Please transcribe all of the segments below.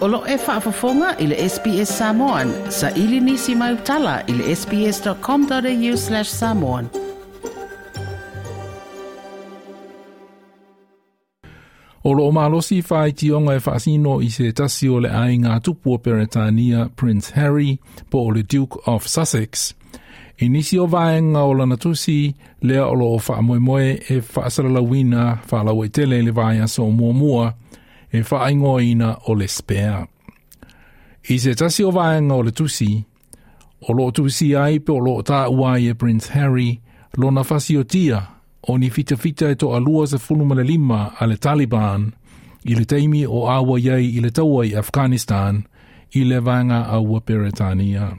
Olo e whaafafonga i le SBS Samoan. Sa ili nisi mai utala i le sbs.com.au slash samoan. O lo malosi whai tionga e whaasino i se tasi o le ainga tupu o Peretania Prince Harry po o le Duke of Sussex. I nisi o vaenga o lana tusi lea o lo o whaamoemoe e whaasalalawina whaalawa i tele le vaia so mua mua e whaingoina o le spea. I se tasi o vaenga o le tusi, o lo tusi ai pe o lo ta uai e Prince Harry, lo na fasi o tia, o ni fita fita e to alua se fulumana lima a le Taliban, i le teimi o awa iei i le taua i Afghanistan, i le vanga a ua Peretania.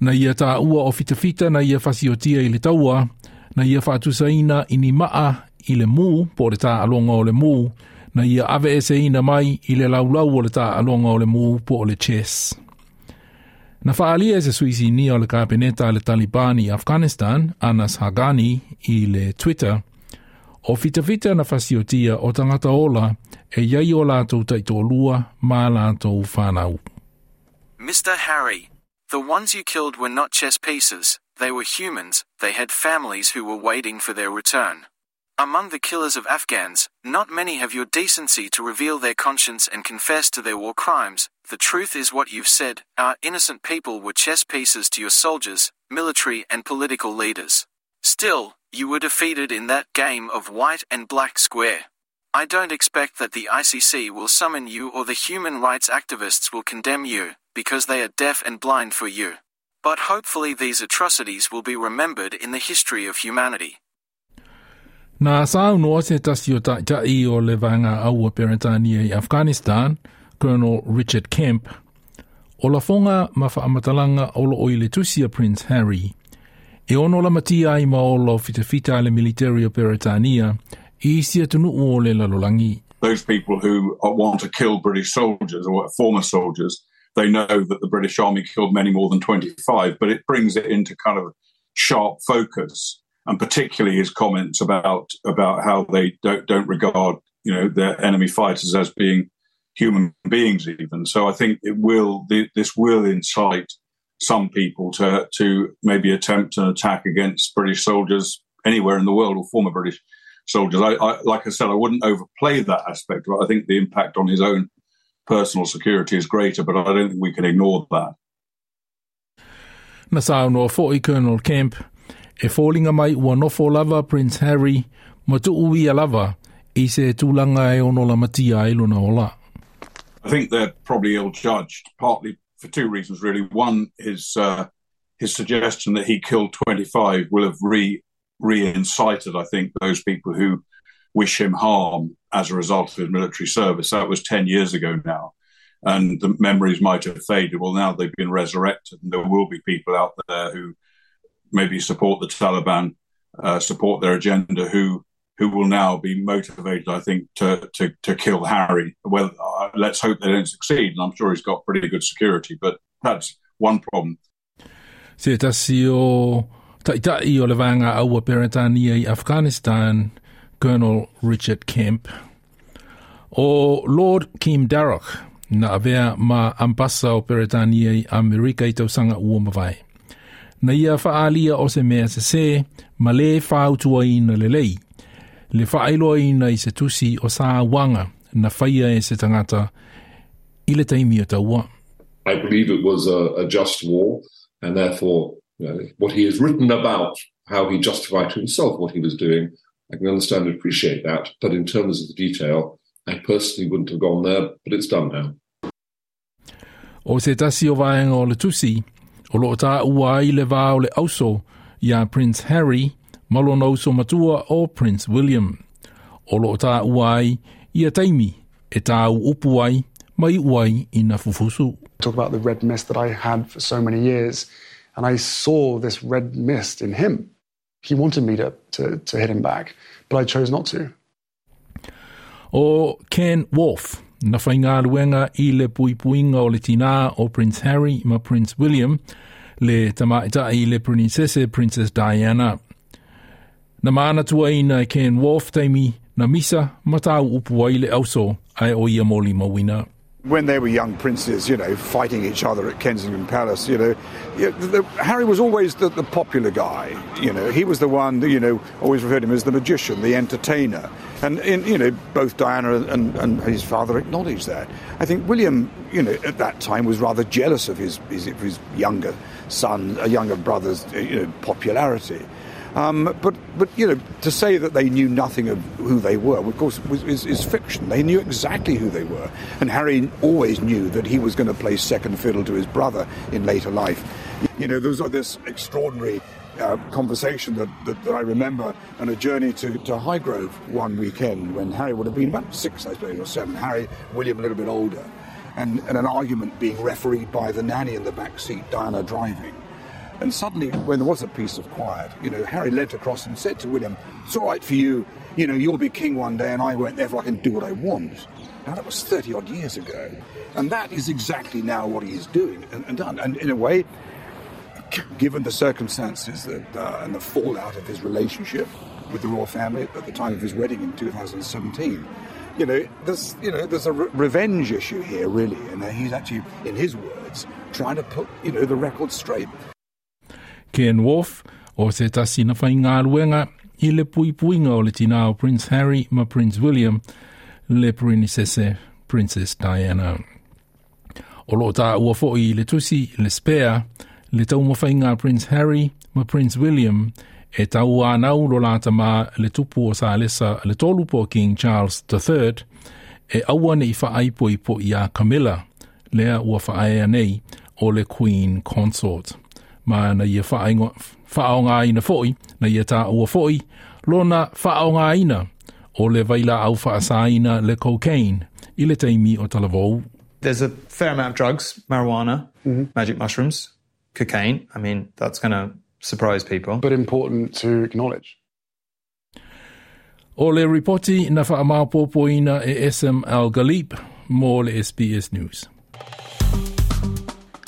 Na ia ta ua o fita fita na ia fasi o tia i le taua, na ia fatusaina i ni maa i le mu, po le ta alonga o le mu, na ia ave e se ina mai i le laulau o le ta alonga o le mu po le chess. Na whaalia e se suisi ni o le kapeneta le Taliban i Afghanistan, Anas Haqqani, i le Twitter, o fita fita na fasiotia o tangata ola e iai o lātou taitolua mā lātou whanau. Mr. Harry, the ones you killed were not chess pieces. They were humans. They had families who were waiting for their return. Among the killers of Afghans, not many have your decency to reveal their conscience and confess to their war crimes. The truth is what you've said our innocent people were chess pieces to your soldiers, military, and political leaders. Still, you were defeated in that game of white and black square. I don't expect that the ICC will summon you or the human rights activists will condemn you, because they are deaf and blind for you. But hopefully, these atrocities will be remembered in the history of humanity. Nā sāu noa se tasi o o le Afghanistan, Colonel Richard Kemp, o ma o le tusia Prince Harry. E ono la ai ma o lo fita fita le military o Peretania, i o le lalolangi. those people who want to kill British soldiers or former soldiers, they know that the British Army killed many more than 25, but it brings it into kind of sharp focus, and particularly his comments about about how they don't don't regard you know their enemy fighters as being human beings even. So I think it will this will incite some people to to maybe attempt an attack against British soldiers anywhere in the world or former British soldiers. I, I, like I said, I wouldn't overplay that aspect. But I think the impact on his own personal security is greater, but I don't think we can ignore that. Na sāu noa fōi Colonel Kemp, e fōlinga mai ua nofo lava Prince Harry, ma tu ui a lava, i se tūlanga e ono la matia e luna ola. I think they're probably ill-judged, partly for two reasons, really. One, is uh, his suggestion that he killed 25 will have re re-incited, I think, those people who wish him harm as a result of his military service. That was 10 years ago now. And the memories might have faded. Well, now they've been resurrected, and there will be people out there who maybe support the Taliban, uh, support their agenda, who who will now be motivated, I think, to to, to kill Harry. Well, uh, let's hope they don't succeed. And I'm sure he's got pretty good security, but that's one problem. Se tasi o taitai o le vanga aua Peretania i Afghanistan, Colonel Richard Kemp. O Lord Kim Darroch, na avea ma ampasa o Peretania i Amerika i tausanga ua mawai. Na ia whaalia o se mea se se, ma le whautua ina le lei. Le ina i se tusi o sa wanga na whaia e se tangata i le taimi o taua. I believe it was a, a just war, and therefore, you know, what he has written about how he justified to himself what he was doing, I can understand and appreciate that. But in terms of the detail, I personally wouldn't have gone there, but it's done now. O se tasi o vaenga o le tusi, o lo ta ua i le vā o le auso, ia Prince Harry, malo na uso matua o Prince William. O lo ta ua ai, ia taimi, e tā upu ai, mai uai i na fufusu. talk about the red mist that I had for so many years. And I saw this red mist in him. He wanted me to, to, to hit him back, but I chose not to. O Ken Wharfe, na whainga luenga i le pui puinga o le tina o Prince Harry ma Prince William, le tamaita i le princesse Princess Diana. Na maana tua ina Ken Wharfe teimi na misa matau upu ai le auso ai o ia moli mawina. When they were young princes, you know, fighting each other at Kensington Palace, you know, the, Harry was always the, the, popular guy. You know, he was the one that, you know, always referred to him as the magician, the entertainer. And, in, you know, both Diana and, and, his father acknowledged that. I think William, you know, at that time was rather jealous of his, his, his younger son, a younger brother's, uh, you know, popularity. Um, but, but you know, to say that they knew nothing of who they were, of course, was, is, is, fiction. They knew exactly who they were, and Harry always knew that he was going to play second fiddle to his brother in later life. You know, there was this extraordinary uh, conversation that, that, that, I remember on a journey to, to Highgrove one weekend when Harry would have been about six, I suppose, or seven. Harry, William, a little bit older, and, and an argument being refereed by the nanny in the back seat, Diana driving. And suddenly, when there was a piece of quiet, you know, Harry leant across and said to William, It's all right for you, you know, you'll be king one day and I won't, therefore I can do what I want. Now, that was 30 odd years ago. And that is exactly now what he is doing and, and done. And in a way, given the circumstances that, uh, and the fallout of his relationship with the royal family at the time of his wedding in 2017, you know, there's you know there's a re- revenge issue here really, and he's actually, in his words, trying to put you know the record straight. Ken Wolf o se tasi na whai ngā ruenga i le pui puinga o le tina o Prince Harry ma Prince William le princesse Princess Diana. O lo tā ua fo i le tusi le spea le tau ma whai ngā Prince Harry ma Prince William e tau anau lo lata ma le tupu o sa lesa le tolu po King Charles III e awane i whaai po i po i a Camilla lea ua whaai nei o le Queen Consort ma na ia whaonga ina foi, na ia tā ua foi, lona whaonga ina o le vaila au whaasaina le cocaine i le teimi o talavou. There's a fair amount of drugs, marijuana, mm-hmm. magic mushrooms, cocaine. I mean, that's going to surprise people. But important to acknowledge. O le reporti na whaamaupopoina e SM Al Galip mo le SBS News.